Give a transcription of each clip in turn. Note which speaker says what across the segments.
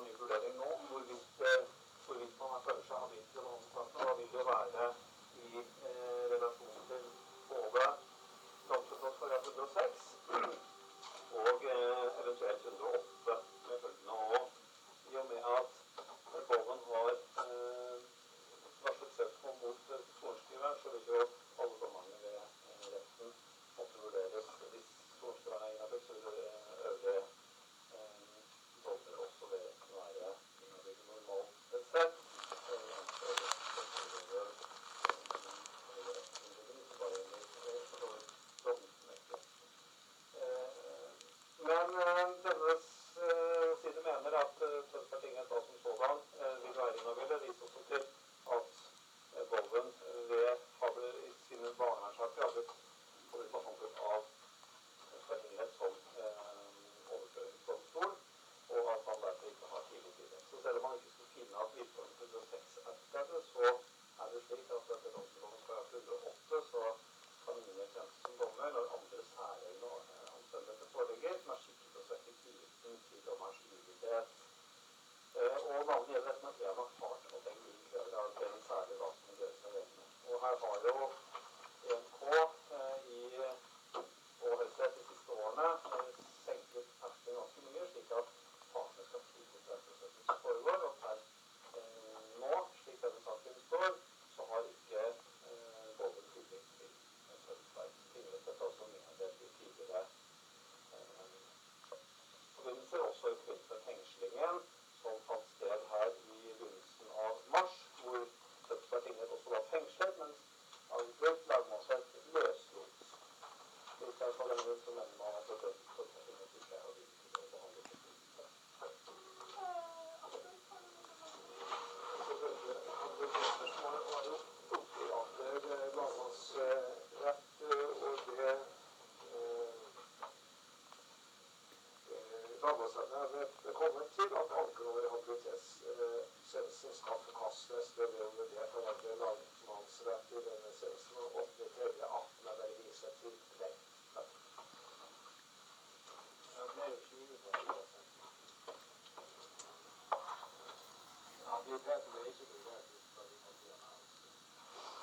Speaker 1: au niveau de la Réunion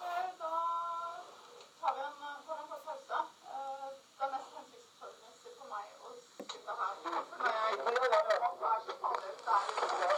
Speaker 2: Eh, da tar vi en, eh, får en kort pause. 是草莓不大